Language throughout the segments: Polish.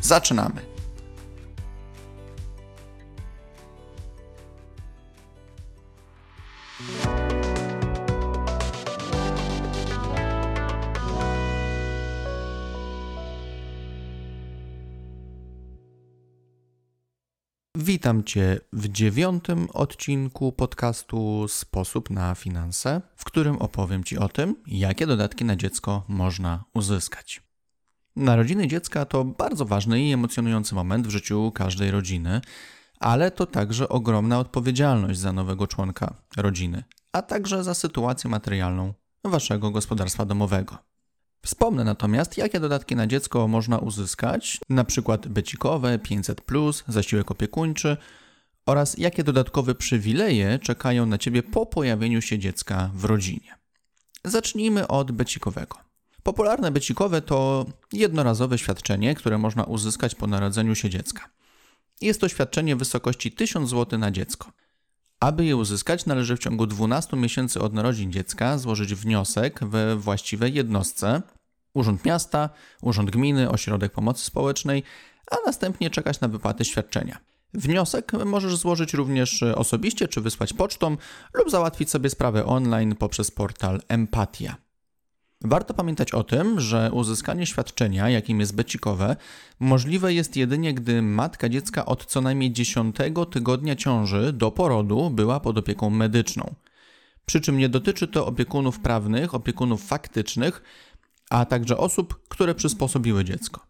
Zaczynamy! Witam Cię w dziewiątym odcinku podcastu Sposób na finanse, w którym opowiem Ci o tym, jakie dodatki na dziecko można uzyskać. Narodziny dziecka to bardzo ważny i emocjonujący moment w życiu każdej rodziny, ale to także ogromna odpowiedzialność za nowego członka rodziny, a także za sytuację materialną Waszego gospodarstwa domowego. Wspomnę natomiast, jakie dodatki na dziecko można uzyskać, np. becikowe, 500, zasiłek opiekuńczy oraz jakie dodatkowe przywileje czekają na Ciebie po pojawieniu się dziecka w rodzinie. Zacznijmy od becikowego. Popularne becikowe to jednorazowe świadczenie, które można uzyskać po narodzeniu się dziecka. Jest to świadczenie w wysokości 1000 zł na dziecko. Aby je uzyskać, należy w ciągu 12 miesięcy od narodzin dziecka złożyć wniosek we właściwej jednostce Urząd Miasta, Urząd Gminy, Ośrodek Pomocy Społecznej, a następnie czekać na wypłatę świadczenia. Wniosek możesz złożyć również osobiście czy wysłać pocztą lub załatwić sobie sprawę online poprzez portal Empatia. Warto pamiętać o tym, że uzyskanie świadczenia, jakim jest becikowe, możliwe jest jedynie, gdy matka dziecka od co najmniej 10 tygodnia ciąży do porodu była pod opieką medyczną. Przy czym nie dotyczy to opiekunów prawnych, opiekunów faktycznych, a także osób, które przysposobiły dziecko.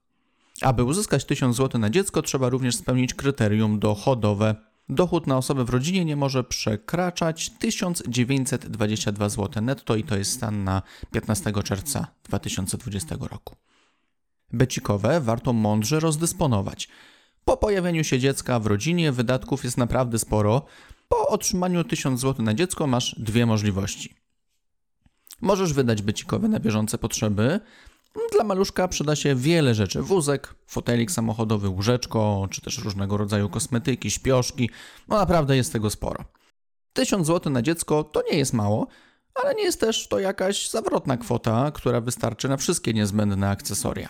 Aby uzyskać 1000 zł na dziecko, trzeba również spełnić kryterium dochodowe. Dochód na osobę w rodzinie nie może przekraczać 1922 zł netto i to jest stan na 15 czerwca 2020 roku. Becikowe warto mądrze rozdysponować. Po pojawieniu się dziecka w rodzinie wydatków jest naprawdę sporo. Po otrzymaniu 1000 zł na dziecko masz dwie możliwości. Możesz wydać becikowe na bieżące potrzeby. Dla maluszka przyda się wiele rzeczy: wózek, fotelik samochodowy, łóżeczko, czy też różnego rodzaju kosmetyki, śpioszki. No naprawdę jest tego sporo. 1000 zł na dziecko to nie jest mało, ale nie jest też to jakaś zawrotna kwota, która wystarczy na wszystkie niezbędne akcesoria.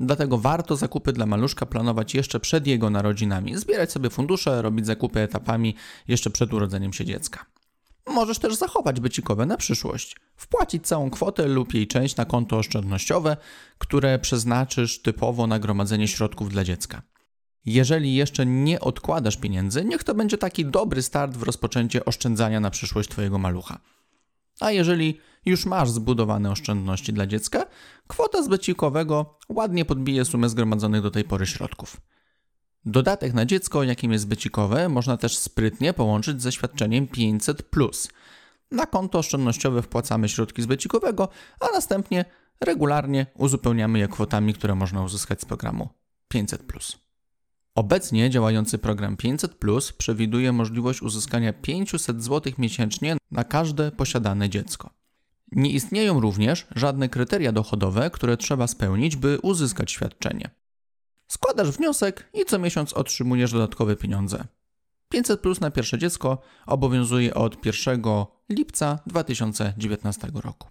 Dlatego warto zakupy dla maluszka planować jeszcze przed jego narodzinami, zbierać sobie fundusze, robić zakupy etapami jeszcze przed urodzeniem się dziecka. Możesz też zachować becikowe na przyszłość. Wpłacić całą kwotę lub jej część na konto oszczędnościowe, które przeznaczysz typowo na gromadzenie środków dla dziecka. Jeżeli jeszcze nie odkładasz pieniędzy, niech to będzie taki dobry start w rozpoczęcie oszczędzania na przyszłość Twojego malucha. A jeżeli już masz zbudowane oszczędności dla dziecka, kwota z becikowego ładnie podbije sumę zgromadzonych do tej pory środków. Dodatek na dziecko, jakim jest becikowe, można też sprytnie połączyć ze świadczeniem 500. Na konto oszczędnościowe wpłacamy środki z becikowego, a następnie regularnie uzupełniamy je kwotami, które można uzyskać z programu 500. Obecnie działający program 500 przewiduje możliwość uzyskania 500 zł miesięcznie na każde posiadane dziecko. Nie istnieją również żadne kryteria dochodowe, które trzeba spełnić, by uzyskać świadczenie. Składasz wniosek i co miesiąc otrzymujesz dodatkowe pieniądze. 500 plus na pierwsze dziecko obowiązuje od 1 lipca 2019 roku.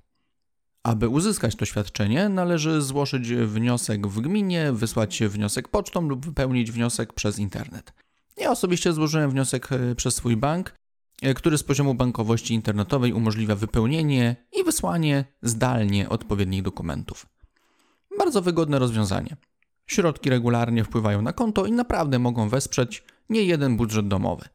Aby uzyskać to świadczenie, należy złożyć wniosek w gminie, wysłać wniosek pocztą lub wypełnić wniosek przez internet. Ja osobiście złożyłem wniosek e, przez swój bank, e, który z poziomu bankowości internetowej umożliwia wypełnienie i wysłanie zdalnie odpowiednich dokumentów. Bardzo wygodne rozwiązanie. Środki regularnie wpływają na konto i naprawdę mogą wesprzeć nie jeden budżet domowy.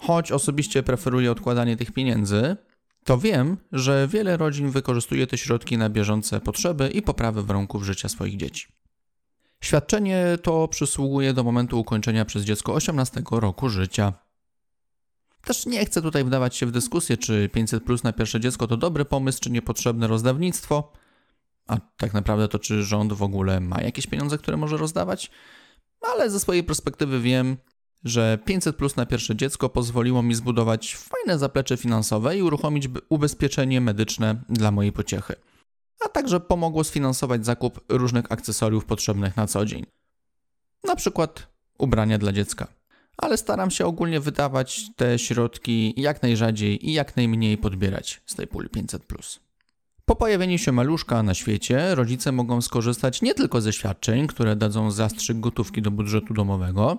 Choć osobiście preferuję odkładanie tych pieniędzy, to wiem, że wiele rodzin wykorzystuje te środki na bieżące potrzeby i poprawę warunków życia swoich dzieci. Świadczenie to przysługuje do momentu ukończenia przez dziecko 18 roku życia. Też nie chcę tutaj wdawać się w dyskusję, czy 500 plus na pierwsze dziecko to dobry pomysł, czy niepotrzebne rozdawnictwo a tak naprawdę to czy rząd w ogóle ma jakieś pieniądze, które może rozdawać, ale ze swojej perspektywy wiem, że 500 plus na pierwsze dziecko pozwoliło mi zbudować fajne zaplecze finansowe i uruchomić ubezpieczenie medyczne dla mojej pociechy. A także pomogło sfinansować zakup różnych akcesoriów potrzebnych na co dzień. Na przykład ubrania dla dziecka. Ale staram się ogólnie wydawać te środki jak najrzadziej i jak najmniej podbierać z tej puli 500. Po pojawieniu się maluszka na świecie, rodzice mogą skorzystać nie tylko ze świadczeń, które dadzą zastrzyk gotówki do budżetu domowego,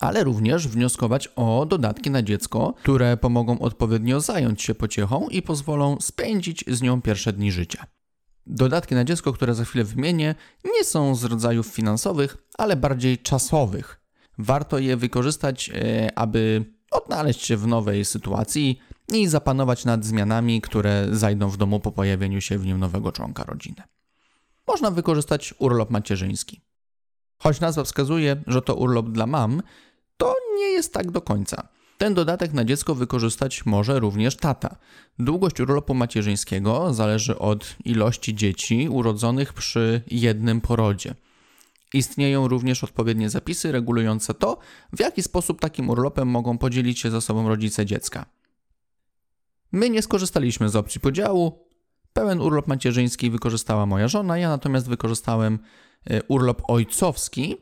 ale również wnioskować o dodatki na dziecko, które pomogą odpowiednio zająć się pociechą i pozwolą spędzić z nią pierwsze dni życia. Dodatki na dziecko, które za chwilę wymienię, nie są z rodzajów finansowych, ale bardziej czasowych. Warto je wykorzystać, e, aby odnaleźć się w nowej sytuacji i zapanować nad zmianami, które zajdą w domu po pojawieniu się w nim nowego członka rodziny. Można wykorzystać urlop macierzyński. Choć nazwa wskazuje, że to urlop dla mam, to nie jest tak do końca. Ten dodatek na dziecko wykorzystać może również tata. Długość urlopu macierzyńskiego zależy od ilości dzieci urodzonych przy jednym porodzie. Istnieją również odpowiednie zapisy regulujące to, w jaki sposób takim urlopem mogą podzielić się ze sobą rodzice dziecka. My nie skorzystaliśmy z opcji podziału. Pełen urlop macierzyński wykorzystała moja żona, ja natomiast wykorzystałem e, urlop ojcowski,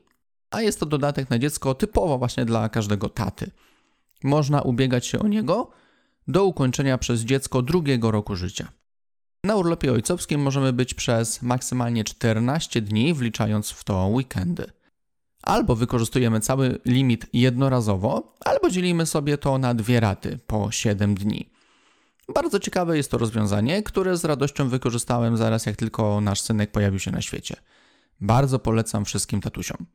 a jest to dodatek na dziecko typowo właśnie dla każdego taty. Można ubiegać się o niego do ukończenia przez dziecko drugiego roku życia. Na urlopie ojcowskim możemy być przez maksymalnie 14 dni, wliczając w to weekendy. Albo wykorzystujemy cały limit jednorazowo, albo dzielimy sobie to na dwie raty po 7 dni. Bardzo ciekawe jest to rozwiązanie, które z radością wykorzystałem zaraz jak tylko nasz synek pojawił się na świecie. Bardzo polecam wszystkim tatusiom.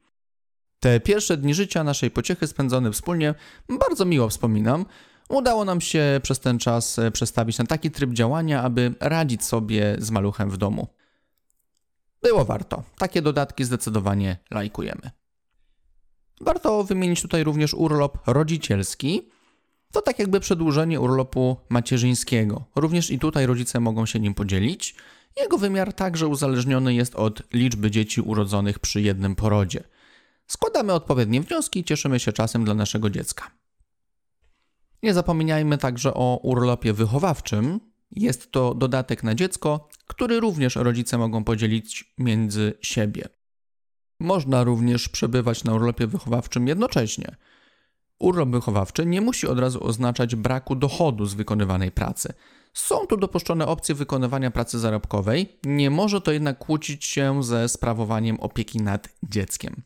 Te pierwsze dni życia naszej pociechy spędzone wspólnie bardzo miło wspominam. Udało nam się przez ten czas e, przestawić na taki tryb działania, aby radzić sobie z maluchem w domu. Było warto. Takie dodatki zdecydowanie lajkujemy. Warto wymienić tutaj również urlop rodzicielski. To tak jakby przedłużenie urlopu macierzyńskiego. Również i tutaj rodzice mogą się nim podzielić. Jego wymiar także uzależniony jest od liczby dzieci urodzonych przy jednym porodzie. Składamy odpowiednie wnioski i cieszymy się czasem dla naszego dziecka. Nie zapominajmy także o urlopie wychowawczym. Jest to dodatek na dziecko, który również rodzice mogą podzielić między siebie. Można również przebywać na urlopie wychowawczym jednocześnie. Urlop wychowawczy nie musi od razu oznaczać braku dochodu z wykonywanej pracy. Są tu dopuszczone opcje wykonywania pracy zarobkowej, nie może to jednak kłócić się ze sprawowaniem opieki nad dzieckiem.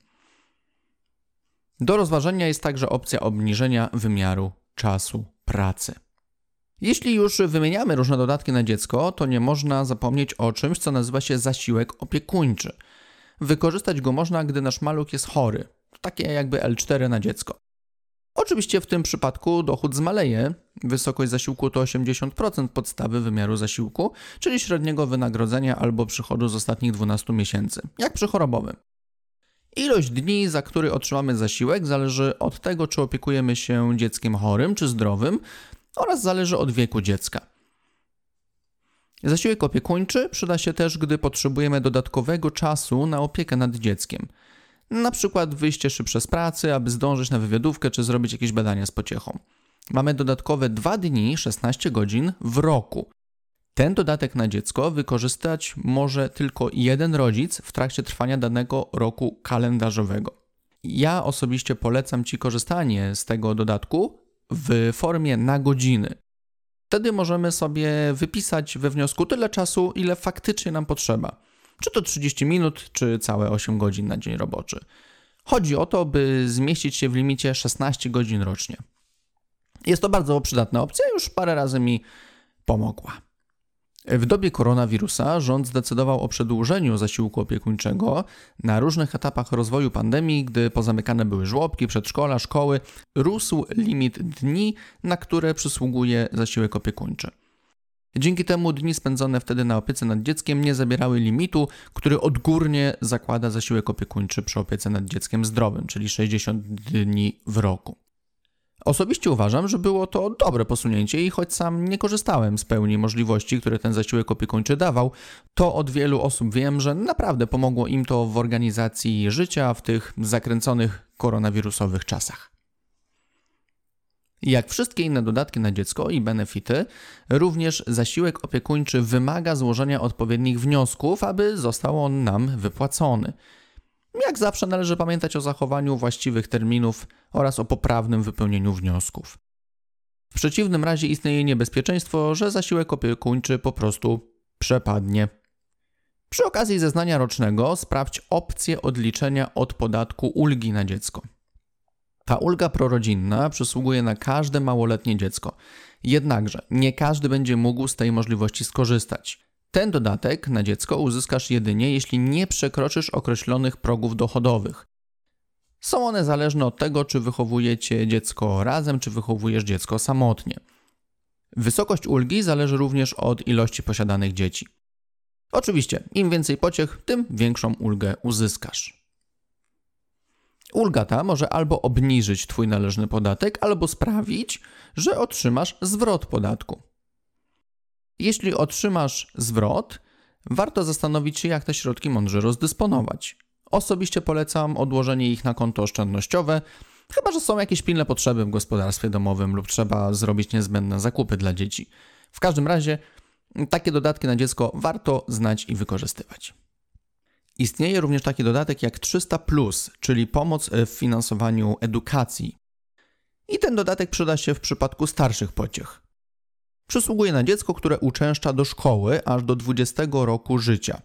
Do rozważenia jest także opcja obniżenia wymiaru czasu pracy. Jeśli już wymieniamy różne dodatki na dziecko, to nie można zapomnieć o czymś, co nazywa się zasiłek opiekuńczy. Wykorzystać go można, gdy nasz maluch jest chory, takie jakby L4 na dziecko. Oczywiście w tym przypadku dochód zmaleje. Wysokość zasiłku to 80% podstawy wymiaru zasiłku, czyli średniego wynagrodzenia albo przychodu z ostatnich 12 miesięcy, jak przy chorobowym. Ilość dni, za który otrzymamy zasiłek, zależy od tego, czy opiekujemy się dzieckiem chorym czy zdrowym oraz zależy od wieku dziecka. Zasiłek opiekuńczy przyda się też, gdy potrzebujemy dodatkowego czasu na opiekę nad dzieckiem. Na przykład wyjście szybsze z pracy, aby zdążyć na wywiadówkę czy zrobić jakieś badania z pociechą. Mamy dodatkowe 2 dni, 16 godzin w roku. Ten dodatek na dziecko wykorzystać może tylko jeden rodzic w trakcie trwania danego roku kalendarzowego. Ja osobiście polecam Ci korzystanie z tego dodatku w formie na godziny. Wtedy możemy sobie wypisać we wniosku tyle czasu, ile faktycznie nam potrzeba. Czy to 30 minut, czy całe 8 godzin na dzień roboczy. Chodzi o to, by zmieścić się w limicie 16 godzin rocznie. Jest to bardzo przydatna opcja, już parę razy mi pomogła. W dobie koronawirusa rząd zdecydował o przedłużeniu zasiłku opiekuńczego na różnych etapach rozwoju pandemii, gdy pozamykane były żłobki, przedszkola, szkoły, rósł limit dni, na które przysługuje zasiłek opiekuńczy. Dzięki temu dni spędzone wtedy na opiece nad dzieckiem nie zabierały limitu, który odgórnie zakłada zasiłek opiekuńczy przy opiece nad dzieckiem zdrowym, czyli 60 dni w roku. Osobiście uważam, że było to dobre posunięcie i choć sam nie korzystałem z pełni możliwości, które ten zasiłek opiekuńczy dawał, to od wielu osób wiem, że naprawdę pomogło im to w organizacji życia w tych zakręconych koronawirusowych czasach. Jak wszystkie inne dodatki na dziecko i benefity, również zasiłek opiekuńczy wymaga złożenia odpowiednich wniosków, aby został on nam wypłacony. Jak zawsze należy pamiętać o zachowaniu właściwych terminów oraz o poprawnym wypełnieniu wniosków. W przeciwnym razie istnieje niebezpieczeństwo, że zasiłek opiekuńczy po prostu przepadnie. Przy okazji zeznania rocznego sprawdź opcję odliczenia od podatku ulgi na dziecko. Ta ulga prorodzinna przysługuje na każde małoletnie dziecko. Jednakże nie każdy będzie mógł z tej możliwości skorzystać. Ten dodatek na dziecko uzyskasz jedynie, jeśli nie przekroczysz określonych progów dochodowych. Są one zależne od tego, czy wychowujecie dziecko razem, czy wychowujesz dziecko samotnie. Wysokość ulgi zależy również od ilości posiadanych dzieci. Oczywiście, im więcej pociech, tym większą ulgę uzyskasz. Ulga ta może albo obniżyć Twój należny podatek, albo sprawić, że otrzymasz zwrot podatku. Jeśli otrzymasz zwrot, warto zastanowić się, jak te środki mądrze rozdysponować. Osobiście polecam odłożenie ich na konto oszczędnościowe, chyba że są jakieś pilne potrzeby w gospodarstwie domowym lub trzeba zrobić niezbędne zakupy dla dzieci. W każdym razie takie dodatki na dziecko warto znać i wykorzystywać. Istnieje również taki dodatek jak 300, czyli pomoc w finansowaniu edukacji. I ten dodatek przyda się w przypadku starszych pociech. Przysługuje na dziecko, które uczęszcza do szkoły aż do 20 roku życia.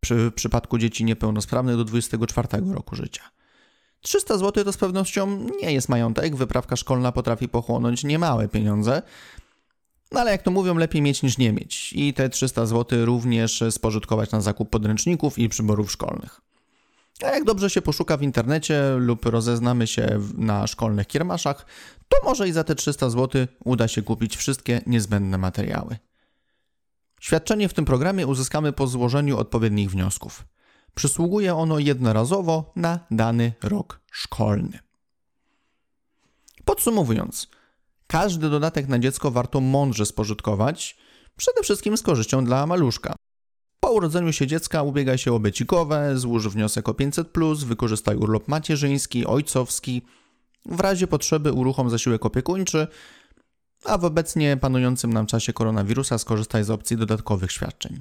Przy, w przypadku dzieci niepełnosprawnych do 24 roku życia. 300 zł to z pewnością nie jest majątek, wyprawka szkolna potrafi pochłonąć niemałe pieniądze, no ale jak to mówią, lepiej mieć niż nie mieć. I te 300 zł również spożytkować na zakup podręczników i przyborów szkolnych. A jak dobrze się poszuka w internecie lub rozeznamy się na szkolnych kiermaszach, to może i za te 300 zł uda się kupić wszystkie niezbędne materiały. Świadczenie w tym programie uzyskamy po złożeniu odpowiednich wniosków. Przysługuje ono jednorazowo na dany rok szkolny. Podsumowując, każdy dodatek na dziecko warto mądrze spożytkować, przede wszystkim z korzyścią dla maluszka. Po urodzeniu się dziecka ubiegaj się o becikowe, złóż wniosek o 500+, wykorzystaj urlop macierzyński, ojcowski, w razie potrzeby uruchom zasiłek opiekuńczy, a w obecnie panującym nam czasie koronawirusa skorzystaj z opcji dodatkowych świadczeń.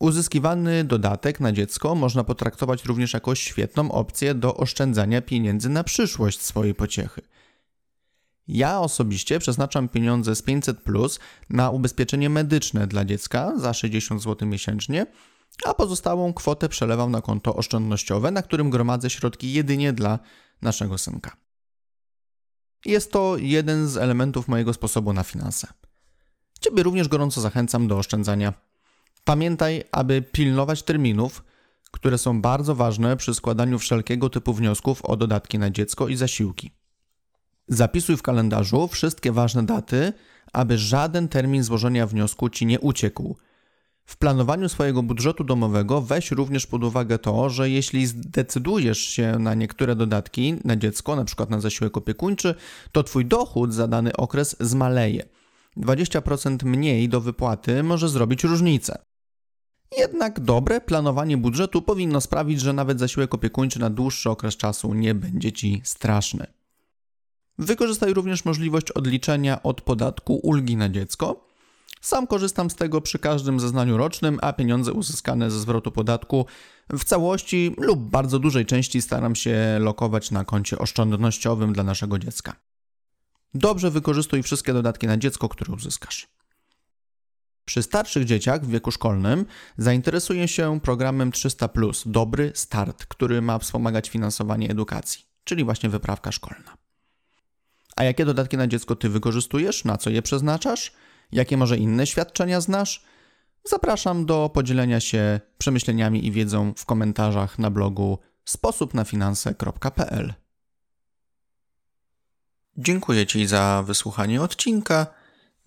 Uzyskiwany dodatek na dziecko można potraktować również jako świetną opcję do oszczędzania pieniędzy na przyszłość swojej pociechy – ja osobiście przeznaczam pieniądze z 500 plus na ubezpieczenie medyczne dla dziecka za 60 zł miesięcznie, a pozostałą kwotę przelewam na konto oszczędnościowe, na którym gromadzę środki jedynie dla naszego synka. Jest to jeden z elementów mojego sposobu na finanse. Ciebie również gorąco zachęcam do oszczędzania. Pamiętaj, aby pilnować terminów, które są bardzo ważne przy składaniu wszelkiego typu wniosków o dodatki na dziecko i zasiłki. Zapisuj w kalendarzu wszystkie ważne daty, aby żaden termin złożenia wniosku ci nie uciekł. W planowaniu swojego budżetu domowego weź również pod uwagę to, że jeśli zdecydujesz się na niektóre dodatki na dziecko, np. na zasiłek opiekuńczy, to twój dochód za dany okres zmaleje. 20% mniej do wypłaty może zrobić różnicę. Jednak dobre planowanie budżetu powinno sprawić, że nawet zasiłek opiekuńczy na dłuższy okres czasu nie będzie ci straszny. Wykorzystaj również możliwość odliczenia od podatku ulgi na dziecko. Sam korzystam z tego przy każdym zeznaniu rocznym, a pieniądze uzyskane ze zwrotu podatku w całości lub bardzo dużej części staram się lokować na koncie oszczędnościowym dla naszego dziecka. Dobrze wykorzystuj wszystkie dodatki na dziecko, które uzyskasz. Przy starszych dzieciach w wieku szkolnym zainteresuję się programem 300, Dobry Start, który ma wspomagać finansowanie edukacji, czyli właśnie wyprawka szkolna. A jakie dodatki na dziecko ty wykorzystujesz? Na co je przeznaczasz? Jakie może inne świadczenia znasz? Zapraszam do podzielenia się przemyśleniami i wiedzą w komentarzach na blogu sposobnafinanse.pl. Dziękuję Ci za wysłuchanie odcinka.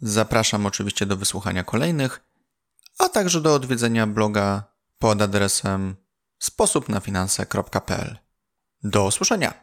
Zapraszam oczywiście do wysłuchania kolejnych, a także do odwiedzenia bloga pod adresem sposobnafinanse.pl. Do usłyszenia!